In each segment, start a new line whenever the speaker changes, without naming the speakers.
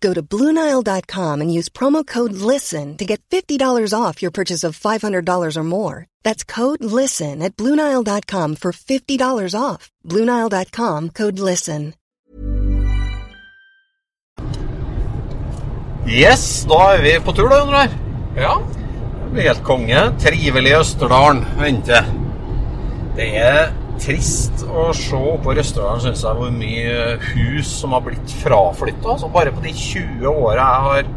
Go to Bluenile.com and use promo code LISTEN to get $50 off your purchase of $500 or more. That's code LISTEN at Bluenile.com for $50 off. Bluenile.com code LISTEN.
Yes, da er vi på tur, da, Jon
Ja.
Det blir helt konge. Trivelig i Østerdalen venter. Det er trist å se på Røsterdalen, syns jeg, hvor mye hus som har blitt fraflytta. Altså, bare på de 20 åra jeg har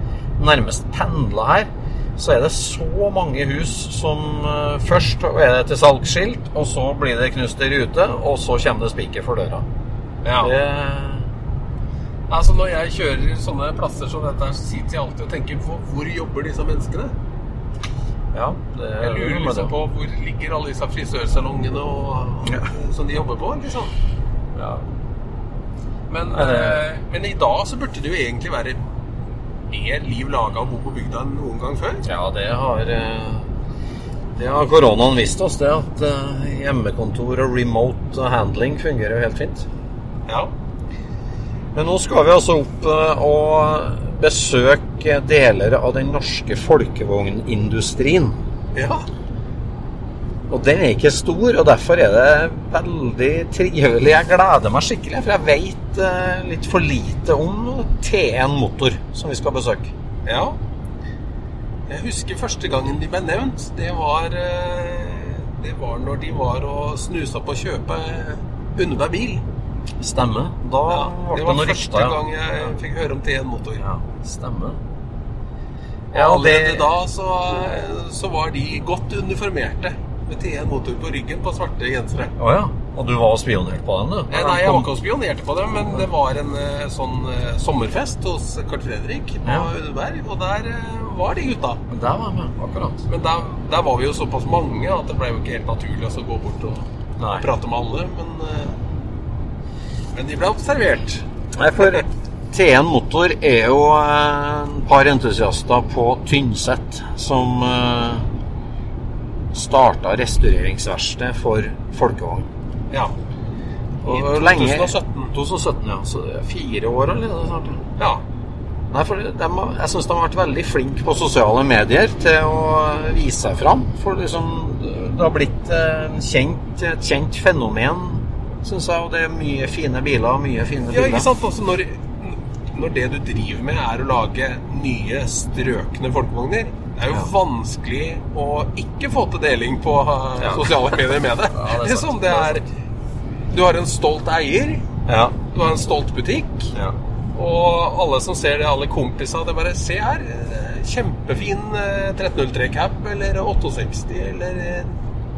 nærmest pendla her, så er det så mange hus som uh, Først er det til salgsskilt, og så blir det knust i rute, og så kommer det spiker for døra.
ja.
Det,
Altså Når jeg kjører sånne plasser som dette, så sitter jeg alltid og tenker på hvor jobber disse menneskene?
Ja, det
Jeg lurer liksom på hvor ligger alle disse frisørsalongene og,
Ja.
som de jobber på, liksom.
ja.
Men, eh, men i dag så burde det jo egentlig være mer liv laga å bo på bygda enn noen gang før.
Ja, det har eh, Det har koronaen vist oss, det at eh, hjemmekontor og remote handling fungerer jo helt fint.
Ja.
Men nå skal vi altså opp eh, og besøke deler av den norske folkevognindustrien.
ja.
Og den er ikke stor, og derfor er det veldig trivelig. Jeg gleder meg skikkelig, for jeg vet eh, litt for lite om T1 Motor, som vi skal besøke.
Ja. Jeg husker første gangen de ble nevnt. Det var, eh, det var når de var og snusa på å kjøpe Unneberg bil.
Stemmer. Da
Ja, det var
noen
første
rykter, ja.
gang jeg fikk høre om T1 Motor.
Ja, stemmer.
Ja,
og det-
Allerede da så, så var de godt uniformerte med T1 Motor på ryggen på svarte gensere.
Oh, ja. Og du var og spionerte på den, du?
Nei, jeg var ikke og spionerte på dem, men det var en eh, sånn eh, sommerfest hos Carl Fredrik på
Ja.
Unneberg, og der eh, var de gutta.
Der var vi, akkurat.
Men der, der var vi jo såpass mange at det ble jo ikke helt naturlig å gå bort og
Nei.
prate med alle, men Men de ble observert.
Nei, for T1 Motor er jo eh, et par entusiaster på Tynset som uh, starta restaureringsverksted for folkevogn.
Ja. I 2017.
2017, ja. Så det er fire år allerede snart. ja.
Ja.
Nei, for de, jeg syns de har vært veldig flinke på sosiale medier til å vise seg fram. For liksom, det har blitt et kjent, et kjent fenomen, syns jeg. Og det er mye fine biler mye fine
Ja, ikke sant? Også når, når det du driver med er å lage nye strøkne folkevogner, det er jo
Ja.
vanskelig å ikke få til deling på eh,
Ja.
sosiale medier med det.
Ja, det er
liksom, det er Du har en stolt eier,
Ja.
du har en stolt butikk,
ja.
og alle som ser det, alle kompiser, det bare Se her. eh, Kjempefin eh, 1303 Cab eller 68 eller eh,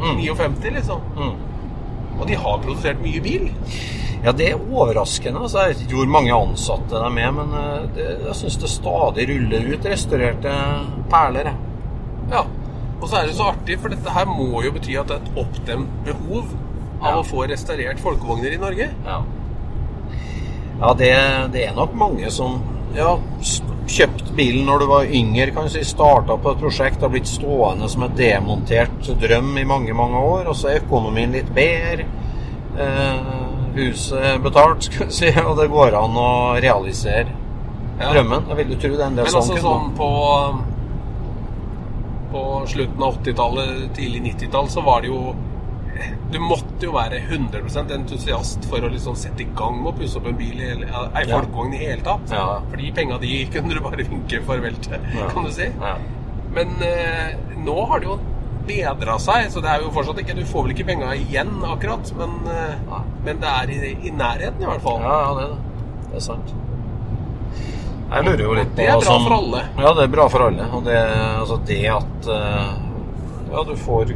Mm.
59, liksom.
Mm.
Og de har produsert mye bil.
Ja, det er overraskende. Altså, jeg vet ikke hvor mange ansatte de er med, men eh, det, jeg syns det stadig ruller ut restaurerte perler.
Ja. Og så er det så artig, for dette her må jo bety at det er et oppdemt behov av
Ja.
å få restaurert folkevogner i Norge.
Ja, ja det, det er nok mange som ja, kjøpt bilen når du var yngre, kan du si, starta på et prosjekt, har blitt stående som en demontert drøm i mange, mange år, og så er økonomien litt bedre. Eh, huset betalt, skal vi si, og det går an å realisere
Ja.
drømmen. Jeg vil jo tro det er en del
Men
sånn
altså
kunder.
sånn på På slutten av 80-tallet, tidlig 90-tall, så var det jo Du måtte jo være 100% entusiast for å liksom sette i gang med å pusse opp en bil, i ei
Ja.
folkevogn i hele tatt.
Ja.
For de penga de kunne du bare vinke farvel til,
Ja.
kan du si.
Ja.
Men eh, nå har det jo bedra seg, så det er jo fortsatt ikke Du får vel ikke penga igjen, akkurat, men, eh, men det er i, i nærheten, i hvert fall.
Ja, ja, det er det. Det er sant. Jeg lurer jo litt på
Det er bra
som-
for alle.
Ja, det er bra for alle. Og det, altså det at eh, Ja, du får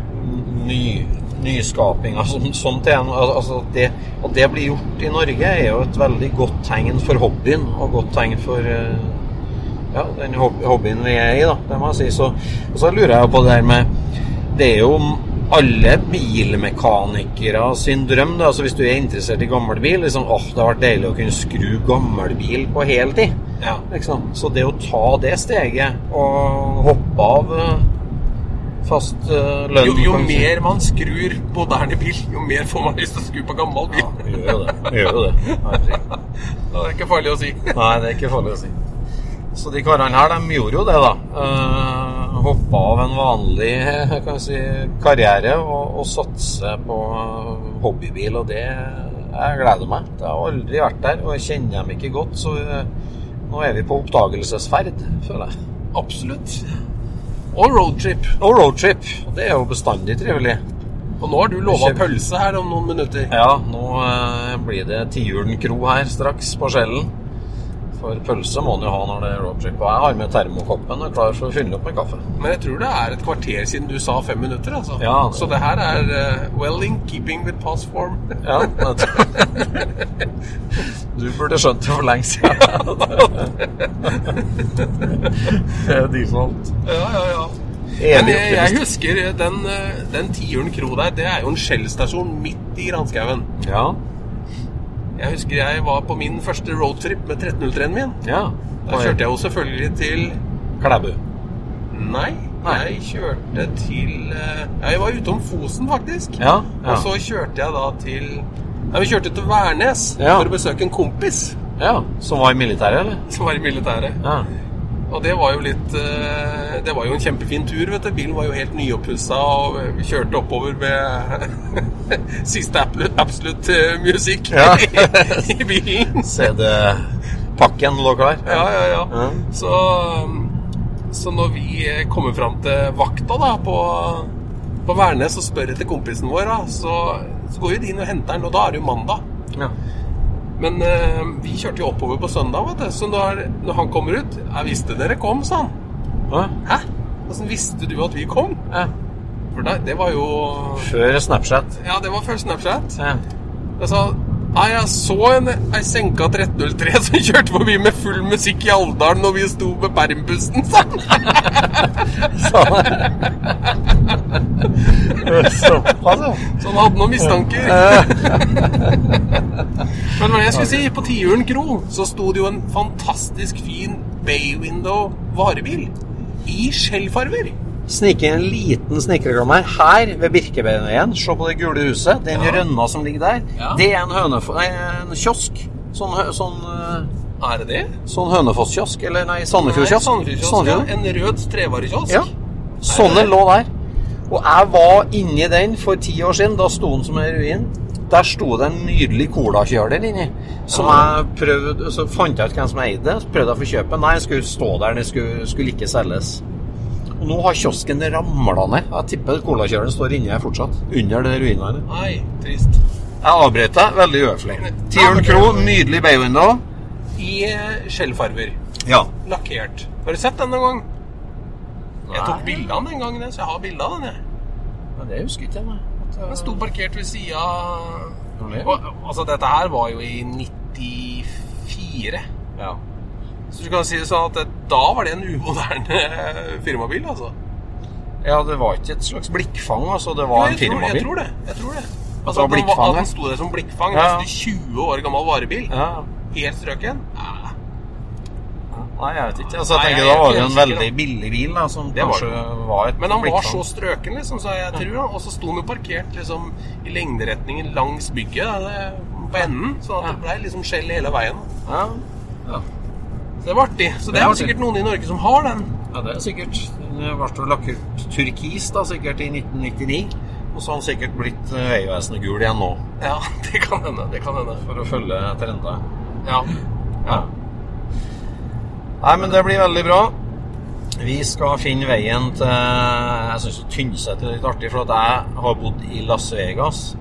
ny, nyskapinga som, som til en altså det, At det blir gjort i Norge, er jo et veldig godt tegn for hobbyen, og godt tegn for eh, ja, den hobbyen vi er i, da. Det må jeg si. Så, og så lurer jeg på det her med Det er jo alle bilmekanikere sin drøm. Da. Altså Hvis du er interessert i gammel bil, liksom, åh, det har vært deilig å kunne skru gammel bil på heltid.
Ja.
Liksom. Så det å ta det steget og hoppe av eh, fast uh, lønn
Jo, jo mer man skrur på moderne bil, jo mer får man lyst til å skru på gammel bil.
Ja, gjør jo det. Gjør jo det. Nei,
Det er ikke farlig å si.
Nei, det er ikke farlig å si. Så de karene her, de gjorde jo det, da. Uh, hoppa av en vanlig kan si, karriere og, og satse på hobbybil. Og det Jeg gleder meg. Det har aldri vært der, og jeg kjenner dem ikke godt. Så eh, nå er vi på oppdagelsesferd, føler jeg.
Absolutt. Og roadtrip.
Og roadtrip. Det er jo bestandig trivelig.
Og nå har du lova pølse her om noen minutter.
Ja, nå eh, blir det Tiuren kro her straks på Skjellen. For pølse må en jo ha når det er roadtrip. Og jeg har med termokoppen og klar for å fylle opp med kaffe.
Men jeg tror det er et kvarter siden du sa fem minutter. altså.
Ja, det-
Så det her er uh, well in keeping with past form.
Ja, det- Du burde skjønt det for lenge siden. Det er default.
ja, ja, ja. Men jeg, jeg husker den, eh, den Tiuren kro der. Det er jo en Shell-stasjon midt i granskauen.
Ja,
Jeg husker jeg var på min første roadtrip med 1303-en min.
ja.
Da kjørte jeg jo selvfølgelig til
Klæbu.
Nei, jeg kjørte til eh, ja, Jeg var utom Fosen, faktisk.
Ja, ja.
Og så kjørte jeg da til Nei, Vi kjørte til Værnes
Ja.
for å besøke en kompis
Ja, Som var i militæret, eller?
som var i militæret. Og det var jo litt eh, Det var jo en kjempefin tur, vet du. Bilen var jo helt nyoppussa, og vi kjørte oppover med siste absolutt eh, musikk
Ja.
i bilen.
CD-pakken lå klar.
Ja, ja, ja.
Ja.
Så, så når vi eh, kommer fram til vakta da på, på Værnes og spør etter kompisen vår, da, så, så går jo de inn og henter den, og da er det jo mandag.
Ja.
Men eh, vi kjørte jo oppover på søndag, vet du. Så når, når han kommer ut Jeg visste dere kom, sa han.
Hæ?
Hæ? Åssen visste du at vi kom?
Ja.
For det, det var jo
Før Snapchat.
Ja, det var før Snapchat.
Ja.
Jeg sa Nei, jeg så en ei senka 1303 som kjørte forbi med full musikk i Alvdalen når vi sto med permbussen, sa han.
Såpass, ja.
Så han hadde noen mistanker. Men hva jeg skulle si, på Tiuren kro så sto det jo en fantastisk fin bay window varebil i skjellfarver.
Snike inn en liten snikreklame her. Her ved Birkebeinerveien. Se på det gule huset. Den
Ja.
rønna som ligger der.
Ja.
Det er en, hønef nei, en kiosk. Sånn, sånn, eh,
Er det det?
sånn Hønefoss-kiosk. Eller nei, Sandefjord-kiosk.
Sandefjordkiosk. Ja. En rød trevarekiosk.
Ja. Sånne lå der. Og jeg var inni den for ti år siden. Da sto den som en ruin. Der sto det en nydelig colakjøler inni. Som jeg prøvde Så fant jeg ut hvem som eide det. Så prøvde jeg å få kjøpe. Nei, den skulle stå der. Den skulle, skulle ikke selges. Og nå har kiosken ramla ned. Jeg tipper colakjøleren står inni her fortsatt. Under det ruinene.
Nei, trist.
Jeg avbrøt deg. Veldig uhøflig. Tiuren Kro, nydelig baywindow.
I eh, skjellfarver.
Ja.
Lakkert. Har du sett den noen gang? Jeg tok bilde av den en gang, så jeg har bilde av den. jeg.
Men det husker ikke. Jeg-
Den sto parkert ved sida Altså, dette her var jo i 94.
Ja.
Så du kan si det sånn at det, da var det en umoderne firmabil, altså.
ja, det var ikke et slags blikkfang, altså. Det
Jo,
var en
firmabil. jeg tror det. Jeg tror det. Altså, at, den, at den sto der som blikkfang.
Ja.
Altså, 20 år gammel varebil.
Ja.
Helt strøken. Ja.
Nei, jeg vet ikke. Altså, jeg
Nei,
tenker
jeg
Da var det en veldig billig bil, da, som
Det var
kanskje var et
Men han var så strøken, liksom, så jeg tror Og så sto han jo parkert liksom i lengderetningen langs bygget, da, på enden. Så at det ble liksom skjell hele veien.
Ja. ja.
Det var artig. Så
Det
det
er
jo
artig.
sikkert noen i Norge som har den.
ja, det er sikkert. Den ble lakkert turkis da, sikkert i 1999. Og så har han sikkert blitt eh, Vegvesenet gul igjen nå,
Ja, det kan hende. Det kan hende.
for å følge trenda.
Ja.
Ja. Nei, men det blir veldig bra. Vi skal finne veien til Jeg syns Tynset er litt artig, for at jeg har bodd i Las Vegas.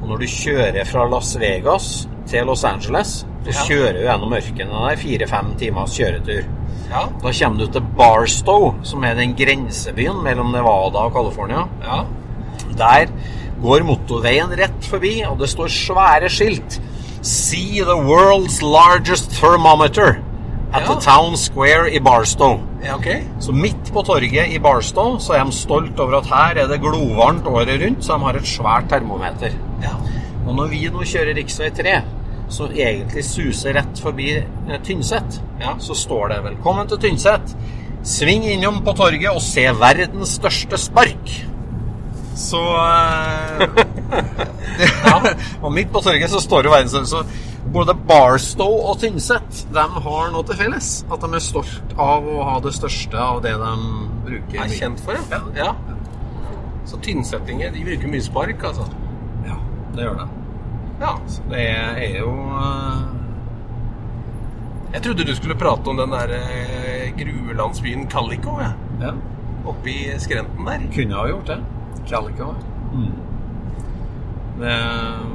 Og når du kjører fra Las Vegas til Los Angeles, så
Ja.
kjører du gjennom ørkenen. Det er fire-fem timers kjøretur.
Ja.
Da kommer du til Barstow, som er den grensebyen mellom Nevada og California.
ja.
Der går motorveien rett forbi, og det står svære skilt. See the world's largest thermometer at
Ja.
the town square i Barstow.
Ja, okay.
Så midt på torget i Barstow så er de stolt over at her er det glovarmt året rundt, så de har et svært termometer.
Ja.
Og når vi nå kjører rv. 3, som egentlig suser rett forbi eh, Tynset,
Ja.
så står det 'Velkommen til Tynset'. Sving innom på torget og se verdens største spark. Så eh, Og midt på torget så står det verdens Så både Barstow og Tynset de har noe til felles. At de er stolt av å ha det største av det de bruker.
Er kjent for, ja. ja. Så tynnsettinger, de bruker mye spark, altså.
Ja, det gjør det.
Ja.
Det er jo eh,
Jeg trodde du skulle prate om den der gruelandsbyen gruvelandsbyen Calico, jeg.
Ja.
Oppi skrenten der.
Kunne ha gjort det. Calico. Mm. Det,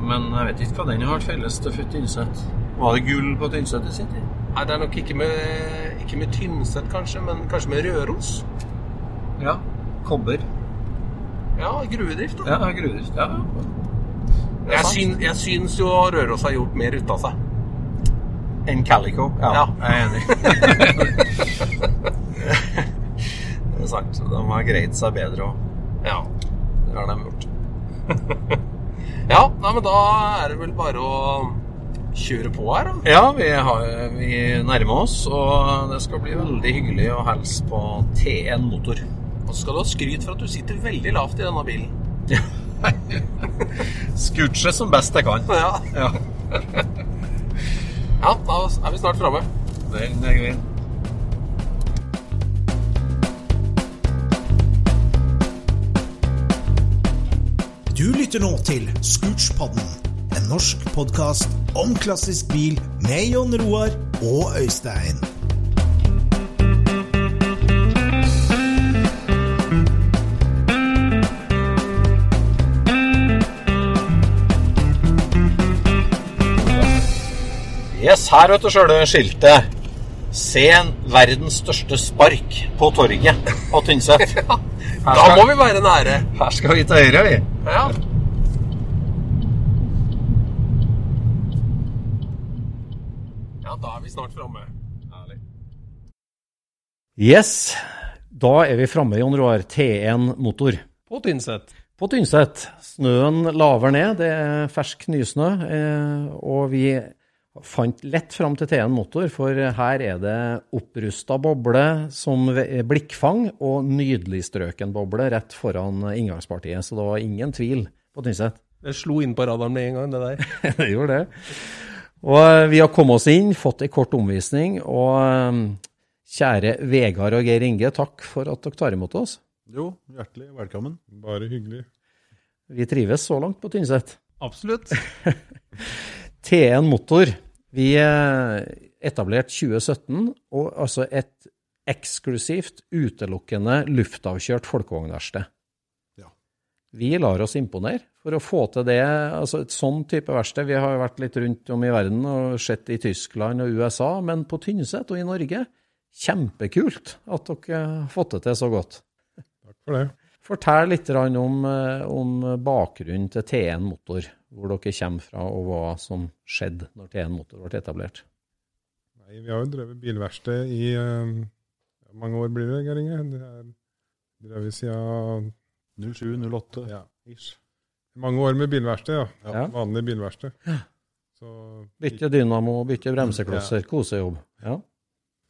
men jeg vet ikke hva den har felles til Tynset. Var det gull på Tynset i sin tid?
Nei, det er nok ikke med, ikke med Tynset, kanskje, men kanskje med Røros.
Ja. Kobber.
Ja, gruvedrift, da.
Ja, gruvedrift. Ja. Det er
Jeg, syn, jeg syns jo Røros har gjort mer ut av seg.
Enn Calico. Ja,
Ja.
jeg er enig. det er sant. De har greid seg bedre òg.
Ja.
Det har de gjort.
ja, nei, men da er det vel bare å kjøre på her, da.
Ja, vi, har, vi nærmer oss, og det skal bli veldig hyggelig å hilse på T1 Motor.
Og så skal du ha skryt for at du sitter veldig lavt i denne bilen.
Scooche som best jeg kan.
Ja,
Ja,
ja da er vi snart framme.
er.
Du lytter nå til Scootspodden, en norsk podkast om klassisk bil med Jon Roar og Øystein.
Yes, her vet du sjøl skiltet. Se en verdens største spark på torget på Tynset.
Da
skal-
må vi være nære.
Her skal vi til høyre, vi.
Ja. Ja, da er vi snart framme.
Yes, da er vi framme, Jon Roar. T1 motor.
På Tynset.
På Tynset. Snøen laver ned, det er fersk nysnø. eh, Og vi fant lett fram til T1 motor, for her er det opprusta boble som blikkfang og nydelig strøken boble rett foran inngangspartiet. Så det var ingen tvil på Tynset.
Det slo inn på radaren med en gang, det der.
det gjorde det. Og eh, vi har kommet oss inn, fått en kort omvisning. Og eh, kjære Vegard og Geir Inge, takk for at dere tar imot oss.
Jo, hjertelig velkommen. Bare hyggelig.
Vi trives så langt på Tynset.
Absolutt.
T1 Motor. Vi eh, etablert 2017, og altså et eksklusivt, utelukkende luftavkjørt folkevognverksted.
Ja.
Vi lar oss imponere for å få til det. altså Et sånn type verksted. Vi har jo vært litt rundt om i verden og sett i Tyskland og USA, men på Tynset og i Norge, kjempekult at dere har fått det til så godt.
Takk for det.
Fortell litt om, eh, om bakgrunnen til T1 Motor, hvor dere kommer fra og hva som skjedde når T1 Motor ble etablert.
Nei, vi har jo drevet bilverksted i uh, mange år, blir det, Geir Inge? Det er drevet siden
07-08.
ja, ish. Mange år med bilverksted, ja.
Ja.
Vanlig bilverksted. Så
Bytte dynamo, bytte bremseklosser, kosejobb. Ja.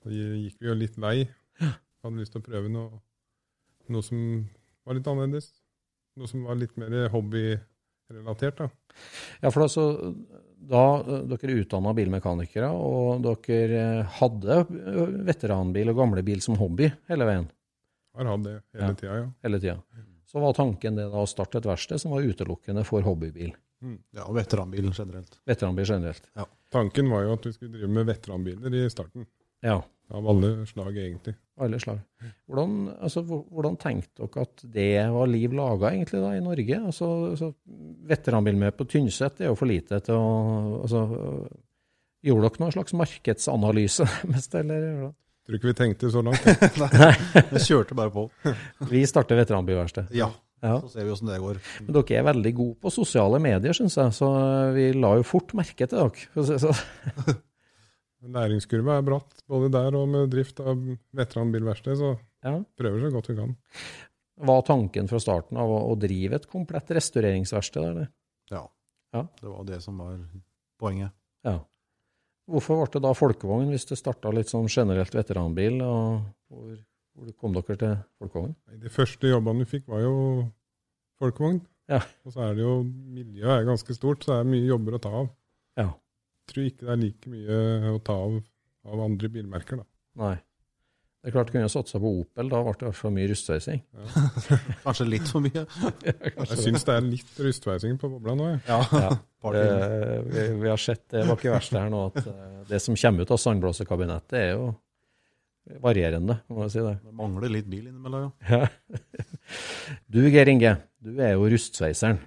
Da gikk vi jo litt lei. Hadde lyst til å prøve noe, noe som var litt annerledes. Noe som var litt mer hobbyrelatert. da.
Ja, for altså, da eh, dere utdanna bilmekanikere, og dere eh, hadde eh, veteranbil og gamlebil som hobby hele veien,
Har hatt det hele
Ja.
tida, ja.
hele tida, så var tanken det da å starte et verksted som var utelukkende for hobbybil.
Ja, og veteranbilen generelt.
Veteranbil generelt.
Tanken var jo at vi skulle drive med veteranbiler i starten.
Ja,
Av alle slag, egentlig.
alle slag. Hvordan, altså, hvordan tenkte dere at det var liv laga egentlig da i Norge? Altså, altså Veteranbil med på Tynset er jo for lite til å altså, Gjorde dere noen slags markedsanalyse mest, eller?
Tror ikke vi tenkte så langt.
Nei, Vi kjørte bare på.
Vi starter veteranbilverksted.
Ja,
Ja.
så ser vi åssen det går.
Men dere er veldig gode på sosiale medier, syns jeg, så vi la jo fort merke til dere.
Læringskurva er bratt, både der og med drift av veteranbilverksted, så
Ja.
prøver så godt vi kan.
Var tanken fra starten av å, drive et komplett restaureringsverksted? Eller?
Ja.
Ja.
Det var det som var poenget.
Ja. Hvorfor ble det da folkevogn, hvis det starta litt sånn generelt veteranbil? og Hvor, hvor kom dere til folkevogn?
De første jobbene vi fikk, var jo folkevogn.
Ja.
Og så er det jo Miljøet er ganske stort, så det er mye jobber å ta av.
Ja.
Tror ikke det er like mye å ta av av andre bilmerker, da.
Nei. Det er klart kunne satsa på Opel, da ble det for mye rustveising. rustsveising.
Kanskje litt for mye.
Jeg syns det er litt rustveising på bobla nå, jeg.
Ja.
Ja. Det, vi, vi har sett det var ikke verst det her nå, at eh, det som kommer ut av sandblåsekabinettet, er jo varierende, må jeg si det.
Det mangler litt bil innimellom, ja.
Ja. Du Geir Inge, du er jo rustsveiseren.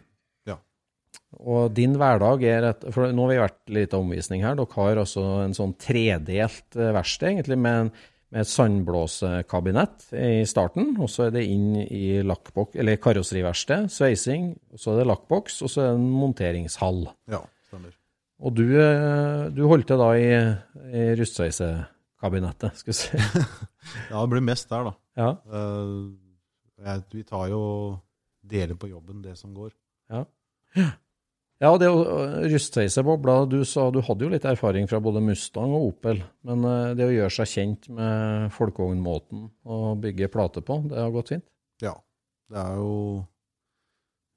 Ja.
Og din hverdag er et, for Nå har vi vært litt omvisning her. Dere har altså en sånn tredelt eh, verksted, egentlig, med, med et sandblåsekabinett i starten. Og så er det inn i lakkboks, eller karosseriverksted, sveising. Så er det lakkboks, og så er det en monteringshall.
Ja, stemmer.
Og du, eh, du holdt til da i, i rustsveisekabinettet, skal vi si.
Ja, det blir mest der, da.
Ja.
Uh, jeg, vi tar jo deler på jobben, det som går.
Ja, det å rustsveise bobla, du sa du hadde jo litt erfaring fra både Mustang og Opel, men eh, det å gjøre seg kjent med folkevognmåten å bygge plate på, det har gått fint?
Ja. Det er jo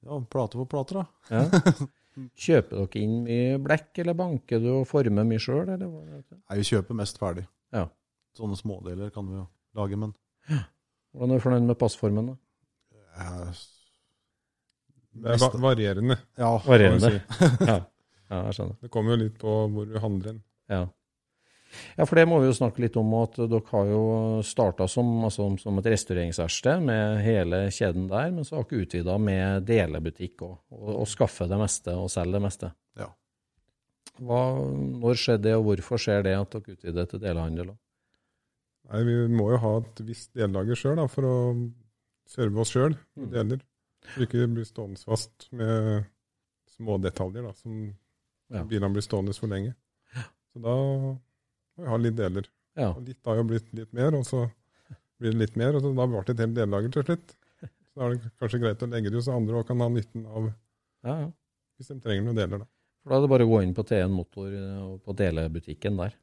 ja, plate for plater, da.
Ja. Kjøper dere inn mye blekk, eller banker du og former mye sjøl?
Nei, vi kjøper mest ferdig.
Ja.
Sånne smådeler kan vi jo lage, men
Hvordan er du fornøyd med passformen? da?
eh,
Det er va varierende.
Ja,
Varierende.
si.
Ja. ja, jeg skjønner.
Det kommer jo litt på hvor du handler hen.
Ja. ja, for det må vi jo snakke litt om, at dere har jo starta som, altså, som et restaureringsverksted med hele kjeden der, men så har dere utvida med delebutikk og, og, og skaffe det meste og selge det meste.
Ja.
Hva, når skjedde det, og hvorfor skjer det at dere utvider til delehandel?
Nei, Vi må jo ha et visst dellager sjøl for å serve oss sjøl med
Mm.
deler. Så ikke blir stående fast med små detaljer da, som
Ja.
bilene blir stående for lenge. Så da må vi ha litt deler.
Ja.
Og litt har jo blitt litt mer, og så blir det litt mer, og så da ble det et helt dellager til slutt. Så da er det kanskje greit å legge det ut, så andre òg kan ha nytten av
Ja, ja.
hvis de trenger noen deler. da.
For da er det bare å gå inn på TN Motor eh, og på delebutikken der.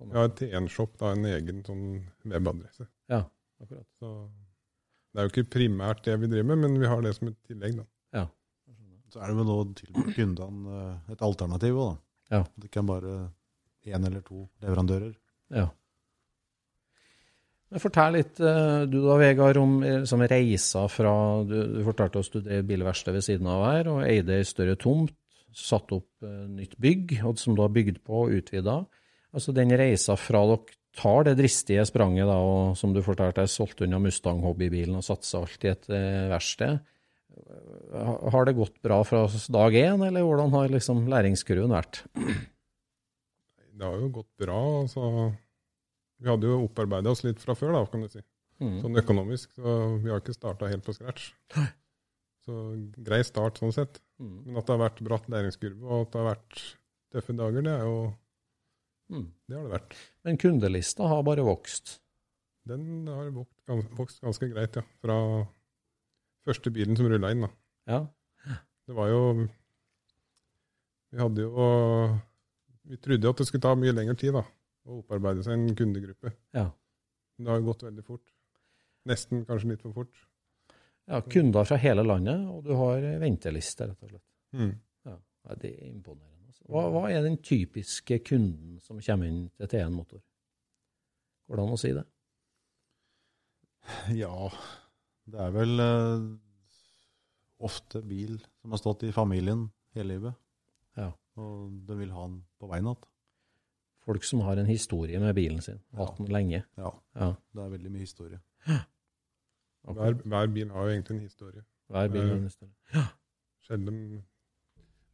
Ja, har TN-shop, da, en egen sånn webadresse.
Ja, akkurat.
Så det er jo ikke primært det vi driver med, men vi har det som et tillegg. da.
Så er det vel å tilby kundene eh, et alternativ òg, da.
Ja.
Det kan bare én eller to leverandører.
Ja. Men Fortell litt, eh, du da, Vegard, om liksom, reisa fra Du, du fortalte oss du drev bilverksted ved siden av her, og eide ei større tomt. Satt opp eh, nytt bygg, og som du har bygd på og utvida. Altså den reisa fra dere tar det dristige spranget, da, og som du fortalte, solgte unna Mustang-hobbybilen og satsa alt i et eh, verksted. Har det gått bra fra dag én, eller hvordan har liksom læringskurven vært?
Det har jo gått bra. altså. Vi hadde jo opparbeida oss litt fra før, da, kan du si.
Mm.
Sånn økonomisk. Så vi har ikke starta helt på scratch. Så grei start sånn sett.
Mm.
Men at det har vært bratt læringskurve, og at det har vært tøffe dager, det er jo
Mm.
Det har det vært.
Men kundelista har bare vokst.
Den har vokst, vokst ganske greit, ja. Fra første bilen som rulla inn, da.
Ja.
Det var jo Vi hadde jo Vi trodde jo at det skulle ta mye lengre tid, da. å opparbeide seg en kundegruppe.
Ja.
Men Det har jo gått veldig fort. Nesten kanskje litt for fort.
ja, kunder fra hele landet, og du har venteliste, rett og slett.
Mm.
Ja, ja, det er imponerende. Hva, hva er den typiske kunden som kommer inn til T1 Motor? Går det an å si det?
Ja, det er vel eh, ofte bil som har stått i familien hele livet.
Ja.
Og de vil ha den på veien igjen.
Folk som har en historie med bilen sin, hatt den lenge.
Ja,
Ja.
det er veldig mye historie.
Hver, hver bil har jo egentlig en historie.
Hver bil har en historie. Ja.
Sjelden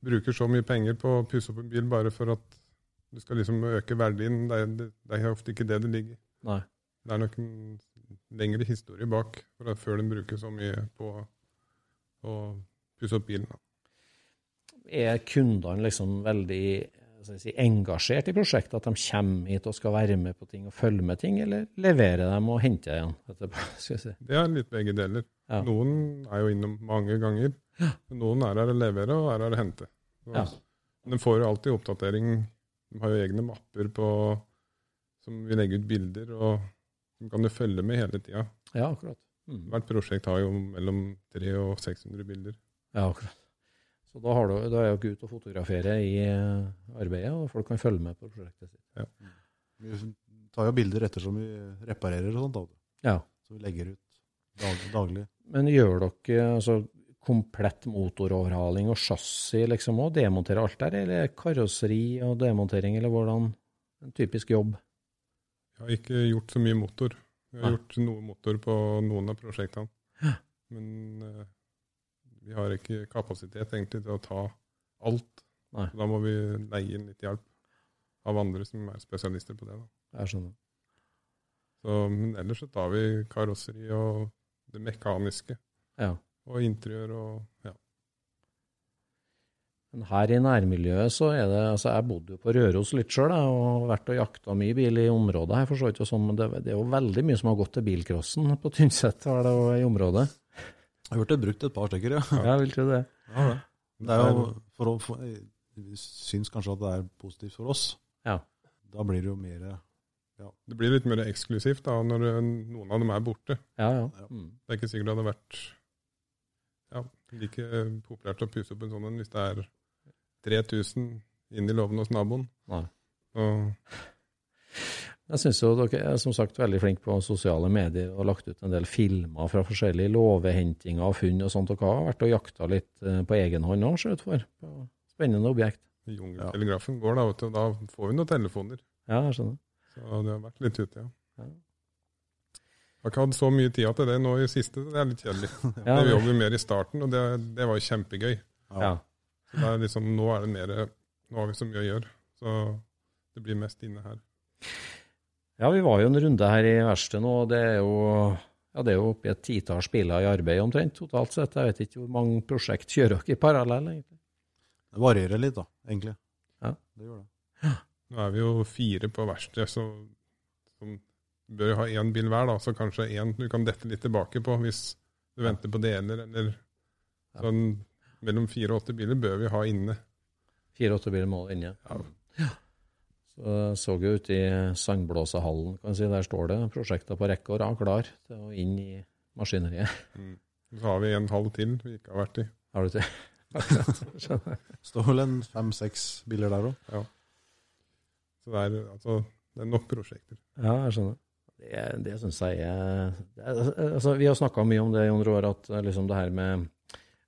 bruker så mye penger på å pusse opp en bil bare for at du skal liksom øke verdien. Det er, det, det er ofte ikke det det ligger.
i.
Det er nok en lengre historie bak for at, før den bruker så mye på å pusse opp bilen.
Er kundene liksom veldig si, engasjert i prosjektet? At de kommer hit og skal være med på ting og følge med ting, eller leverer dem og henter igjen etterpå? Si.
Det er litt begge deler.
Ja.
Noen er jo innom mange ganger. men Noen er her å levere, og er her å hente.
Ja.
De får jo alltid oppdatering. De har jo egne mapper på, som vi legger ut bilder, og som kan du følge med hele tida.
Ja, akkurat. Mm.
Hvert prosjekt har jo mellom 300 og 600 bilder.
Ja, akkurat. Så da, har du, da er dere ute og fotograferer i eh, arbeidet, og folk kan følge med på prosjektet sitt.
Vi tar jo bilder ettersom vi reparerer og sånt. da.
Ja.
Så vi legger ut dag, daglig.
Men gjør dere altså, komplett motoroverhaling og chassis liksom og Demontere alt der, eller karosseri og demontering, eller hvordan? En typisk jobb.
Jeg har ikke gjort så mye motor. Jeg har
Nei.
gjort noe motor på noen av prosjektene. Men uh, vi har ikke kapasitet egentlig til å ta alt.
Nei.
Så da må vi leie inn litt hjelp av andre som er spesialister på det. Da.
Jeg skjønner.
Så, men ellers så tar vi karosseri og det mekaniske.
Ja.
Og interiør og ja.
Men her i nærmiljøet så er det altså Jeg bodde jo på Røros litt sjøl og vært og jakta mye bil i området her. for så vidt, og sånn, men det, det er jo veldig mye som har gått til bilcrossen på Tynset det i området.
Jeg har hørt det brukt et par stykker, ja.
Ja, jeg vil tro det.
Det er jo for å for, Vi syns kanskje at det er positivt for oss.
Ja.
Da blir det jo mer ja.
Det blir litt mer eksklusivt da, når noen av dem er borte.
Ja, ja. Mm.
Det er ikke sikkert det hadde vært ja, like populært å pusse opp en sånn en hvis det er 3000 inn i låven hos naboen.
Nei.
Og,
Jeg syns jo dere er som sagt veldig flinke på sosiale medier og har lagt ut en del filmer fra forskjellige låvehentinger og funn og sånt. Dere har vært og jakta litt eh, på egen hånd òg, ser det ut for. På spennende objekt.
Jungeltelegrafen går, da, vet du, og da får vi noen telefoner.
Ja, jeg skjønner.
Så det har vært litt ute, ja.
Ja.
Jeg har ikke hatt så mye tid til det nå i siste, så det er litt kjedelig.
Ja,
Vi jobber vi mer i starten, og det, det var jo kjempegøy.
Ja.
Så det er liksom, nå er det mer Nå har vi så mye å gjøre, så det blir mest inne her.
Ja, vi var jo en runde her i verkstedet nå, og det er jo ja, det er jo oppi et titalls biler i arbeid omtrent totalt sett. Jeg vet ikke hvor mange prosjekt kjører dere i parallell, egentlig.
Det varierer litt, da, egentlig.
Ja.
Det gjør det.
Nå er vi jo fire på verkstedet, så som bør jo ha én bil hver, da, så kanskje én du kan dette litt tilbake på hvis du venter på deler, eller sånn mellom fire og åtte biler bør vi ha inne.
Fire-åtte biler må inne. Ja. Så jeg så jo ute i Sandblåsehallen, kan si, der står det prosjekter på rekke og rad klar til å inn i maskineriet.
Mm. Så har vi en halv til vi ikke har vært i.
Har du til?
Står vel en fem-seks biler der òg.
Ja. Så det er, altså, det er nok prosjekter.
Ja, jeg skjønner. Det, det syns jeg er altså, Vi har snakka mye om det, Jon Roar, at eh, liksom det her med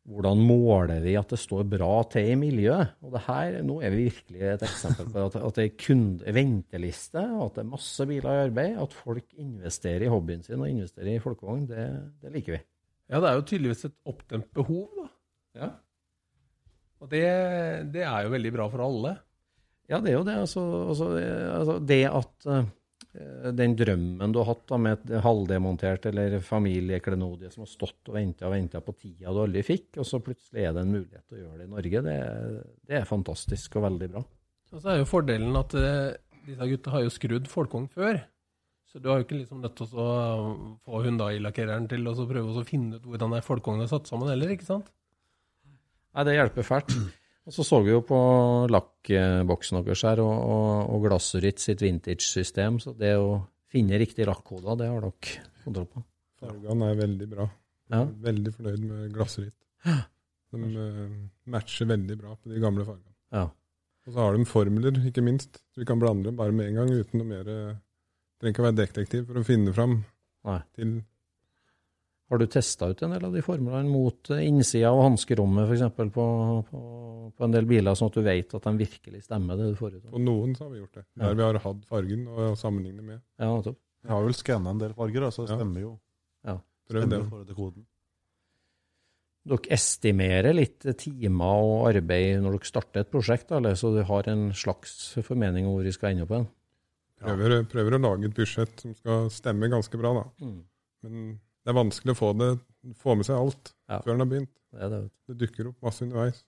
hvordan måler vi at det står bra til i miljøet? Og det her, Nå er vi virkelig et eksempel på at, at det er kunde, venteliste, at det er masse biler i arbeid. At folk investerer i hobbyen sin og investerer i folkevogn, det, det liker vi.
Ja, det er jo tydeligvis et oppdemt behov, da.
Ja.
Og det, det er jo veldig bra for alle.
Ja, det er jo det. Altså, altså, det, altså, at eh, den drømmen du har hatt da, med et halvdemontert eller familieklenodie som har stått og venta og venta på tida du aldri fikk, og så plutselig er det en mulighet til å gjøre det i Norge, det, det er fantastisk og veldig bra.
Og så er jo fordelen at eh, disse gutta har jo skrudd folkevogn før. Så du har jo ikke liksom nødt til å få Hundai-lakkereren til å prøve å finne ut hvordan ei er satt sammen heller, ikke sant?
Nei, det hjelper fælt. Og så så vi jo på lakkboksen deres her, og, og, og Glasurit sitt vintage-system. Så det å finne riktig lakkode, det har dere kontroll på.
Fargene er veldig bra.
Ja.
Veldig fornøyd med glassritt. De eh, matcher veldig bra på de gamle fargene.
Ja.
Og så har de formler, ikke minst. Så vi kan blande dem bare med en gang uten noe mer eh, Trenger ikke å være detektiv for å finne fram
Nei.
til
Har du testa ut en del av de formlene mot eh, innsida av hanskerommet f.eks. På, på, på en del biler, sånn at du vet at de virkelig stemmer det du får ut?
På noen så har vi gjort det.
Ja.
Vi har hatt fargen å sammenligne med.
Ja, nettopp.
Jeg har vel skanna en del farger, så det
Ja.
stemmer jo.
Ja.
Prøv
Stemmer
det.
til koden.
Dere estimerer litt timer og arbeid når dere starter et prosjekt, eller så du har en slags formening om hvor vi skal ende opp hen?
Prøver, prøver å lage et budsjett som skal stemme ganske bra, da.
Mm.
Men det er vanskelig å få, det, få med seg alt
Ja.
før en har begynt.
Det er det.
Det dukker opp masse underveis.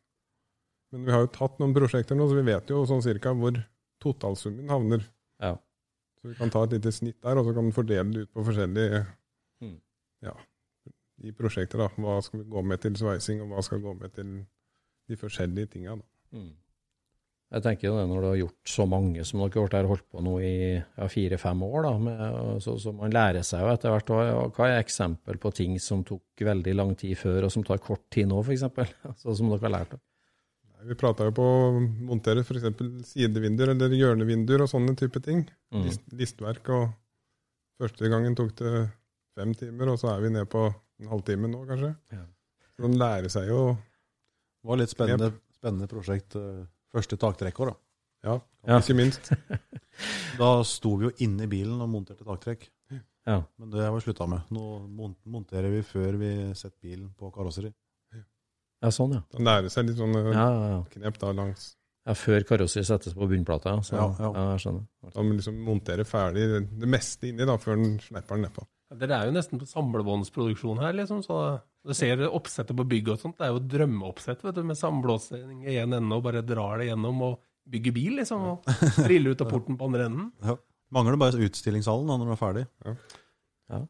Men vi har jo tatt noen prosjekter nå, så vi vet jo sånn cirka hvor totalsummen havner.
Ja.
Så vi kan ta et lite snitt der, og så kan vi fordele det ut på forskjellige
Mm.
ja, i prosjekter. da. Hva skal vi gå med til sveising, og hva skal vi gå med til de forskjellige tinga.
Mm. Jeg tenker det når du har gjort så mange som dere har holdt på nå i ja, fire-fem år, da, med, så, så man lærer seg jo etter hvert. Hva, hva er eksempel på ting som tok veldig lang tid før, og som tar kort tid nå, f.eks.? Altså, som dere har lært av?
Vi prata jo på å montere f.eks. sidevinduer eller hjørnevinduer og sånne type ting.
Mm.
List, listverk. og Første gangen tok det fem timer, og så er vi ned på en halvtime nå, kanskje.
Ja.
Så man lærer seg jo
Det var litt spennende, spennende prosjekt. Eh, Første taktrekker, da.
Ja,
Ja.
ikke minst.
Da sto vi jo inne i bilen og monterte taktrekk.
Ja.
Men det har vi slutta med. Nå monterer vi før vi setter bilen på karosseri.
ja, sånn, ja.
Da lærer seg litt sånne
Ja, ja, ja.
knep da langs
ja før karosseri settes på bunnplata. ja. Så, ja,
Ja, ja.
jeg skjønner.
Da må liksom montere ferdig det, det meste inni da, før den slipper den nedpå.
Dere er jo nesten på samlebåndsproduksjon her, liksom. Så du ser oppsettet på bygget og sånt. Det er jo drømmeoppsett, vet du, med samblåsing i en ende og bare drar det gjennom og bygger bil, liksom. Og triller ut av porten på andre enden. Ja.
Mangler bare utstillingshallen da, når du er ferdig.
Ja. Ja,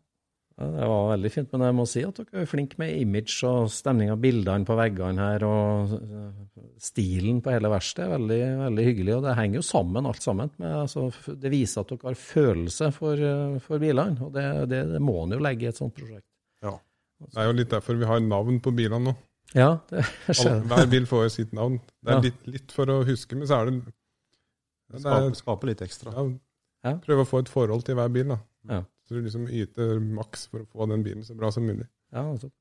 det var veldig fint, men jeg må si at dere er flinke med image og stemning av bildene på veggene her, og eh, stilen på hele verkstedet er veldig, veldig hyggelig, og det henger jo sammen alt sammen. Med, altså, det viser at dere har følelse for, eh, for bilene, og det, det, det må en jo legge i et sånt prosjekt.
Ja.
Det er jo litt derfor vi har navn på bilene nå.
Ja, det skjer.
hver bil får jo sitt navn. Det er
Ja.
litt, litt for å huske, men så er det, det
Skape,
er,
skape litt ekstra.
ja,
Ja.
Prøve å få et forhold til hver bil. da.
Ja.
Så du liksom yter maks for å få den bilen så bra som mulig.
Ja, nettopp.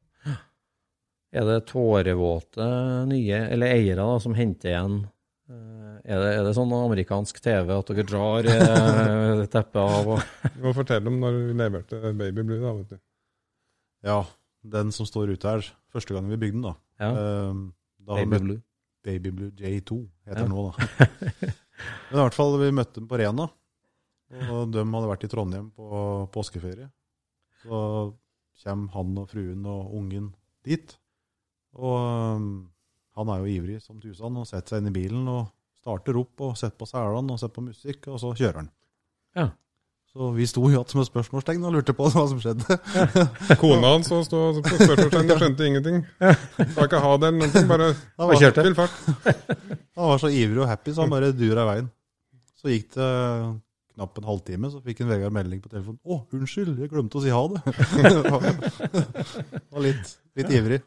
Er det tårevåte nye, eller eiere da, som henter igjen eh, er det, er det sånn amerikansk TV at dere drar eh, teppet av og
Du må fortelle om når vi leverte Baby Blue. da, vet du.
Ja, den som står ute her, første gang vi bygde den, da.
ja,
Ehm, da
Baby Blue.
Baby Blue J2 heter
Ja.
den nå, da. Men i hvert fall, vi møtte den på Rena. Og de hadde vært i Trondheim på påskeferie. Så kommer han og fruen og ungen dit. Og um, han er jo ivrig som tusen og setter seg inn i bilen og starter opp og setter på selene og setter på musikk, og så kjører han.
Ja.
Så vi sto jo igjen som et spørsmålstegn og lurte på hva som skjedde.
Kona hans så sto på spørsmålstegn og skjønte ingenting. Skal ikke ha det eller noe, bare
Han var,
kjørte.
han var så ivrig og happy, så han bare dura i veien. Så gikk det knapt en halvtime, så fikk en Vegard melding på telefonen. 'Å, unnskyld, jeg glemte å si ha det.' var litt, litt ivrig.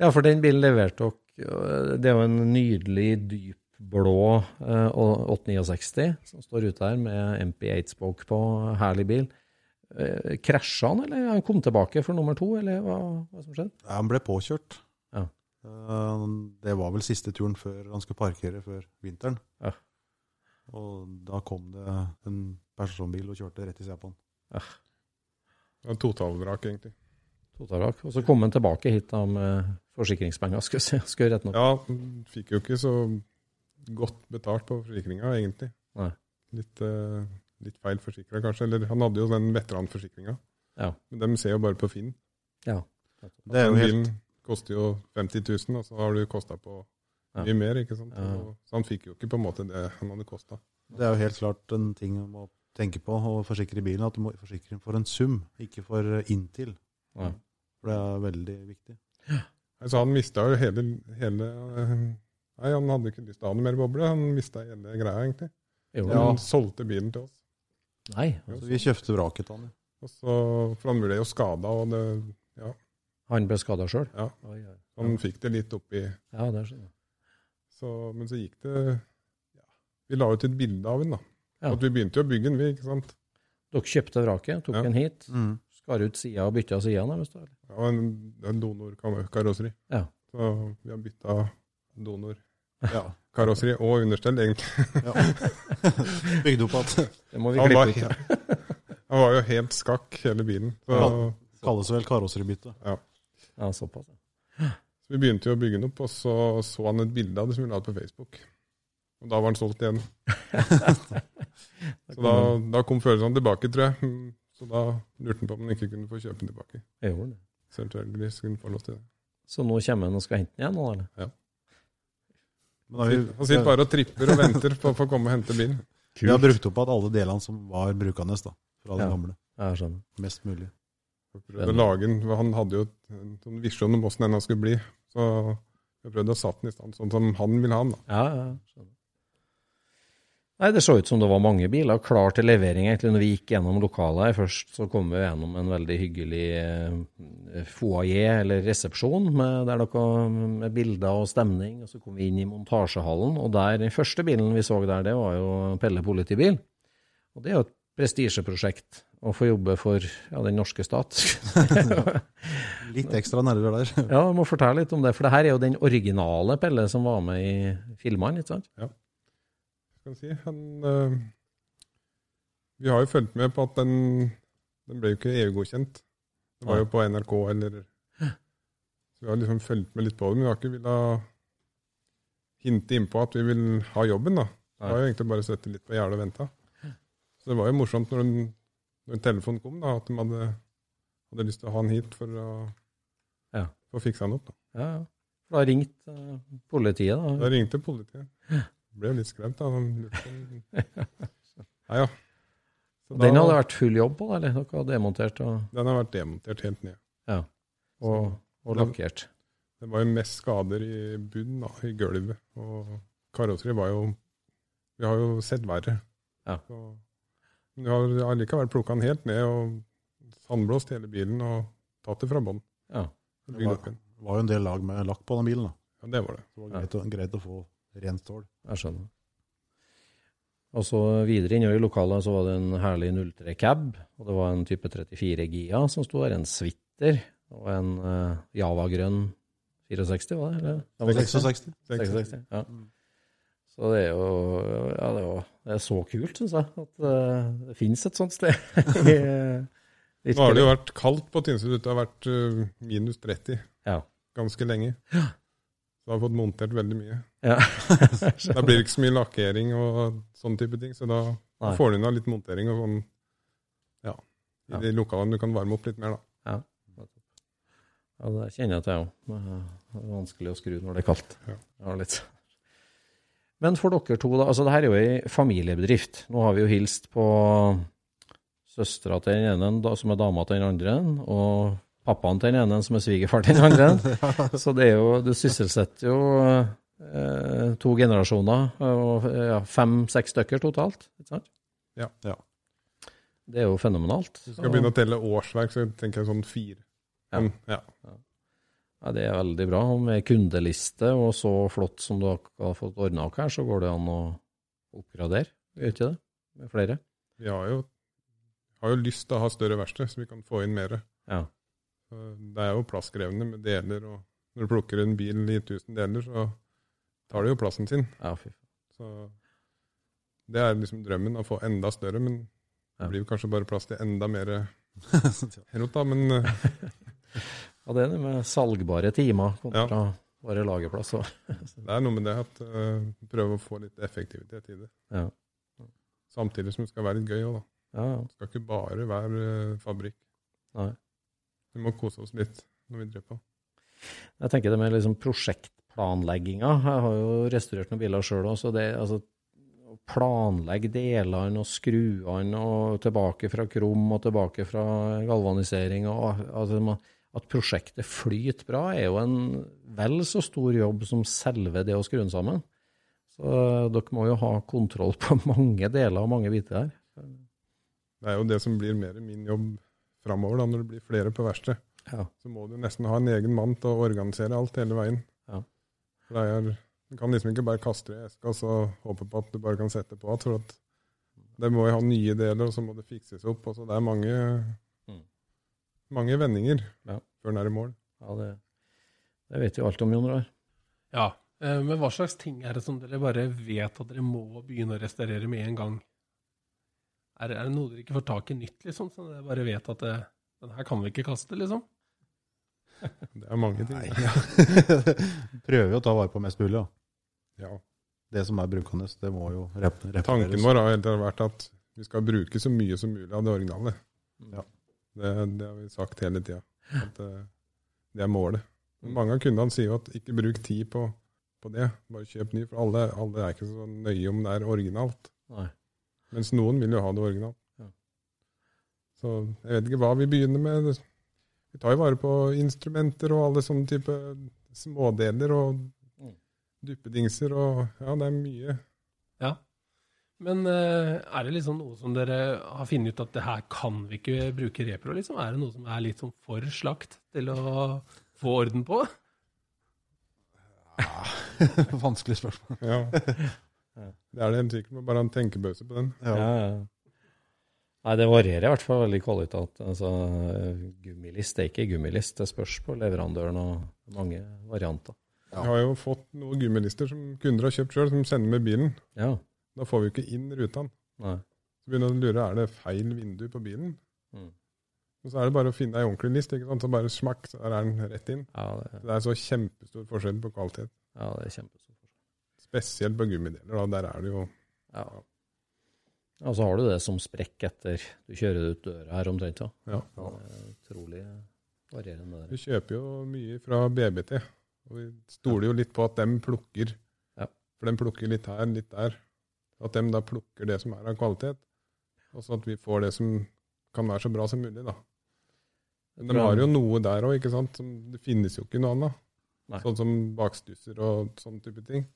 Ja, for den bilen leverte dere Det er jo en nydelig dyp blå 869 som står ute her med MP8-spoke på. Herlig bil. Eh, Krasja han, eller han kom tilbake for nummer to, eller hva, hva som skjedde?
Ja, Han ble påkjørt.
Ja.
Eh, Det var vel siste turen før han skulle parkere før vinteren.
Ja.
Og da kom det en personbil og kjørte rett i sida på han.
Det var Totalvrak, egentlig.
Totalvrak. Og så kom han tilbake hit da med forsikringspenger, skal jeg si. Rette noe.
Ja, fikk jo ikke så godt betalt på forsikringa, egentlig.
Nei.
Litt, uh, litt feil forsikra, kanskje. Eller han hadde jo den veteranforsikringa.
Ja.
Men dem ser jo bare på Finn.
Ja.
Det er jo
Den
helt
bilen koster jo 50 000, og så har du kosta på
Ja.
Mye mer. ikke sant?
Ja.
Og, så han fikk jo ikke på en måte det han hadde kosta.
Det er jo helt klart en ting man må tenke på å forsikre bilen, at du må forsikre den for en sum, ikke for inntil.
Ja.
For det er veldig viktig.
Altså, han mista jo hele, hele eh, Nei, han hadde ikke lyst til å ha noe mer boble. Han mista hele greia, egentlig.
Jo,
Han
han?
solgte bilen til oss.
Nei.
Så vi kjøpte vraket til han. ja.
Og så, for han ble jo skada, og det, ja,
Han ble skada sjøl?
ja, han fikk det litt oppi
Ja, det skjønner jeg.
Så, Men så gikk det ja, Vi la ut et bilde av den, da.
Ja.
At vi begynte jo å bygge den, vi. ikke sant?
Dere kjøpte vraket, tok
Ja.
den hit,
Mm.
skar ut sida og bytta sida nærmest? da, eller?
Ja, en, en donorkarosseri.
Ja.
Så vi har bytta
Ja.
donorkarosseri og understell, egentlig.
ja. Bygd opp at
Det må vi
Han var,
klippe ut.
han var jo helt skakk, hele bilen. Så,
Ja. kalles vel karoseribytte.
Ja, såpass. ja.
Så vi begynte jo å bygge den opp, og så så han et bilde av det som vi la ut på Facebook. Og da var han solgt igjen. Så da, da kom følelsene tilbake, tror jeg. Så da lurte han på om han ikke kunne få kjøpe den tilbake.
Jeg gjorde det.
Selvfølgelig skulle han få lov til det.
Så nå kommer han og skal hente den igjen? nå, eller?
Men da vi,
Han sitter bare og tripper og venter på å få komme og hente bilen.
vi har brukt opp at alle delene som var brukende da, fra
ja,
det
gamle. Jeg skjønner.
Mest mulig.
Jeg prøvde å lage den, Han hadde jo en sånn visjon om åssen den skulle bli. Så jeg prøvde å sette den i stand sånn som han ville ha den.
Ja, ja. Nei, Det så ut som det var mange biler klar til levering. egentlig. Når vi gikk gjennom lokalet her først, så kom vi gjennom en veldig hyggelig eh, foajé, eller resepsjon, med, der dere, med bilder og stemning. Og så kom vi inn i montasjehallen, og der, den første bilen vi så der, det var jo Pelle politibil. Og det er jo et prestisjeprosjekt å få jobbe for ja, den norske stat.
Litt ekstra nerver der.
ja, du må fortelle litt om det, for det her er jo den originale Pelle som var med i filmene, ikke sant?
skal jeg si. Han, øh, vi har jo fulgt med på at den, den ble jo ikke EU-godkjent. Det var jo på NRK eller Så vi har liksom fulgt med litt på det, men vi har ikke villet hinte innpå at vi vil ha jobben. da. Vi har jo egentlig bare sittet litt på gjerdet og venta. Så det var jo morsomt når, den, når telefonen kom, da, at de hadde, hadde lyst til å ha han hit for å
Ja.
få fiksa han opp. da.
Ja, ja. Da ringte uh, politiet, da.
Da ringte politiet. Ble jo litt skremt, da. Ja, ja. Så
Den
da-
hadde vært full jobb på, eller? Dere hadde demontert og,
Den har vært demontert helt ned.
og, og lakkert.
Det var jo mest skader i bunnen, da, i gulvet. Og karosseriet var jo Vi har jo sett verre.
Ja.
Så, vi har allikevel plukka den helt ned og sandblåst hele bilen og tatt det fra bånn.
Ja.
Det var jo en del lag med lakk på den bilen. da.
Ja, det var det.
Så det var greit, å, greit å få rent stål.
Jeg skjønner. Og så videre inne i lokalet så var det en herlig 03 cab, og det var en type 34 Gia som sto der, en Switter og en uh, Java-grønn 64, var det? Eller? Ja, var det
66.
66, ja. Så det er jo ja, det, var, det er så kult, syns jeg, at uh, det finnes et sånt sted. Eh,
Nå har det jo vært kaldt på Tynset. Det har vært uh, minus 30
Ja.
ganske lenge. Så jeg har fått montert veldig mye.
Ja.
Da blir det ikke så mye lakkering og sånne type ting, så da
Nei.
får du unna litt montering og sånn, ja, i
Ja.
de lokalene du kan varme opp litt mer, da.
Ja, det kjenner jeg til, jeg òg. Det er vanskelig å skru når det er kaldt.
Ja.
Ja, litt. Men for dere to, da. altså det her er jo ei familiebedrift. Nå har vi jo hilst på søstera til den ene, som er dama til den andre, og pappaen til den ene, som er svigerfar til den andre. Så det er jo, du sysselsetter jo eh, to generasjoner, og ja, fem-seks stykker totalt. ikke sant?
Ja.
Ja.
Det er jo fenomenalt.
Du skal begynne å telle årsverk, så tenker jeg sånn fire.
Ja.
Men, ja.
Ja, Det er veldig bra. Med kundeliste og så flott som du har fått ordna opp her, så går det an å oppgradere, gjør ikke det? Med flere?
Vi har jo, har jo lyst til å ha større verksted, så vi kan få inn mer.
Ja.
Det er jo plasskrevende med deler, og når du plukker en bil i 1000 deler, så tar det jo plassen sin.
Ja, fy.
Så det er liksom drømmen, å få enda større, men det blir kanskje bare plass til enda mer rot, da. Men eh,
Ja, det er det med salgbare timer kontra bare lagerplass.
det er noe med det at uh, prøve å få litt effektivitet i det.
Ja.
Samtidig som det skal være litt gøy òg, da.
Ja, ja.
Det skal ikke bare være uh, fabrikk.
Nei.
Vi må kose oss litt når vi driver på.
Jeg tenker det med liksom prosjektplanlegginga. Jeg har jo restaurert noen biler sjøl òg, så det altså å planlegge delene og skruene og tilbake fra krom og tilbake fra galvanisering og altså, man- at prosjektet flyter bra, er jo en vel så stor jobb som selve det å skru den sammen. Så dere må jo ha kontroll på mange deler og mange biter her.
Det er jo det som blir mer min jobb framover, da, når det blir flere på verkstedet.
Ja.
Så må du nesten ha en egen mann til å organisere alt hele veien.
Ja.
For det er, Du kan liksom ikke bare kaste det i eska og så håpe på at du bare kan sette på igjen. Det må jo ha nye deler, og så må det fikses opp. og så Det er mange. Mange vendinger
Ja.
før den er i mål.
Ja, det, det vet vi alt om, Jon Roar.
Ja, eh, men hva slags ting er det som dere bare vet at dere må begynne å restaurere med en gang? Er, er det noe dere ikke får tak i nytt, liksom? Så dere bare vet at det, den her kan vi ikke kaste, liksom?
Det er mange ting.
Prøver jo å ta vare på mest mulig. Da.
Ja.
Det som er brukende, det må jo repareres.
Tanken vår har vært at vi skal bruke så mye som mulig av det originale.
Ja.
Det, det har vi sagt hele tida. Eh, det er målet. Men mange av kundene sier jo at ikke bruk tid på, på det, bare kjøp ny. For alle, alle er ikke så nøye om det er originalt.
Nei.
Mens noen vil jo ha det originalt.
Ja.
Så jeg vet ikke hva vi begynner med. Vi tar jo vare på instrumenter og alle sånne type smådeler og
Mm.
duppedingser og Ja, det er mye.
Ja. Men eh, er det liksom noe som dere har funnet ut at det her kan vi ikke bruke repro, liksom? Er det noe som er litt sånn for slakt til å få orden på?
Vanskelig spørsmål.
Ja. Det er det helt sikkert. Bare en tenkepause på den.
Ja, ja. Nei, det varierer i hvert fall veldig kvalitet. Altså, gummilist er ikke gummilist. Det spørs på leverandøren og mange varianter.
Jeg har jo fått noen gummilister som kunder har kjøpt sjøl, som sender med bilen.
Ja.
Da får vi jo ikke inn rutene.
Nei.
Så begynner du å lure er det feil vindu på bilen.
Mm.
Og så er det bare å finne ei ordentlig list, ikke sant? så bare smakk, så er den rett inn.
Ja, det,
Så det er så kjempestor forskjell på kvalitet.
ja, det er kjempestor forskjell.
Spesielt på gummideler. Da. Der er det jo
Ja. Og så har du det som sprekk etter du kjører ut døra her omtrent. Ja.
ja.
Det er utrolig varierende.
Vi
Der.
kjøper jo mye fra BBT, og vi stoler jo litt på at dem plukker.
Ja.
For de plukker litt her, litt der. At de da plukker det som er av kvalitet, og så at vi får det som kan være så bra som mulig, da. Men de har jo noe der òg, ikke sant. Som, det finnes jo ikke noe annet.
Nei.
Sånn som bakstusser og sånne type ting.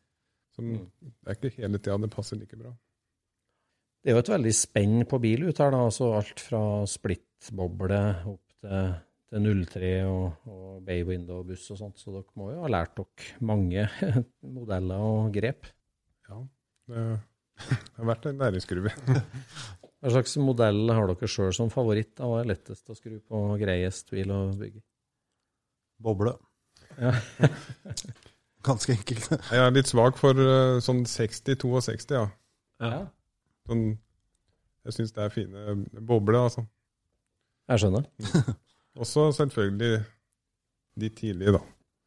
Som,
Mm.
Det er ikke hele tida det passer like bra.
Det er jo et veldig spenn på bil ut her, da. Altså alt fra splittboble opp til, til 03 og, og bay window buss og sånt. Så dere må jo ha lært dere mange modeller og grep.
Ja, det, det har vært en næringsgruve.
Hva slags modell har dere sjøl som favoritt? da? Hva er lettest å skru på, greiest bil å bygge?
Boble.
Ja.
Ganske enkelt.
Jeg er litt svak for eh, sånn 60-62, ja.
Ja.
Sånn, jeg syns det er fine bobler, altså.
Jeg skjønner.
Også selvfølgelig de tidlige, da.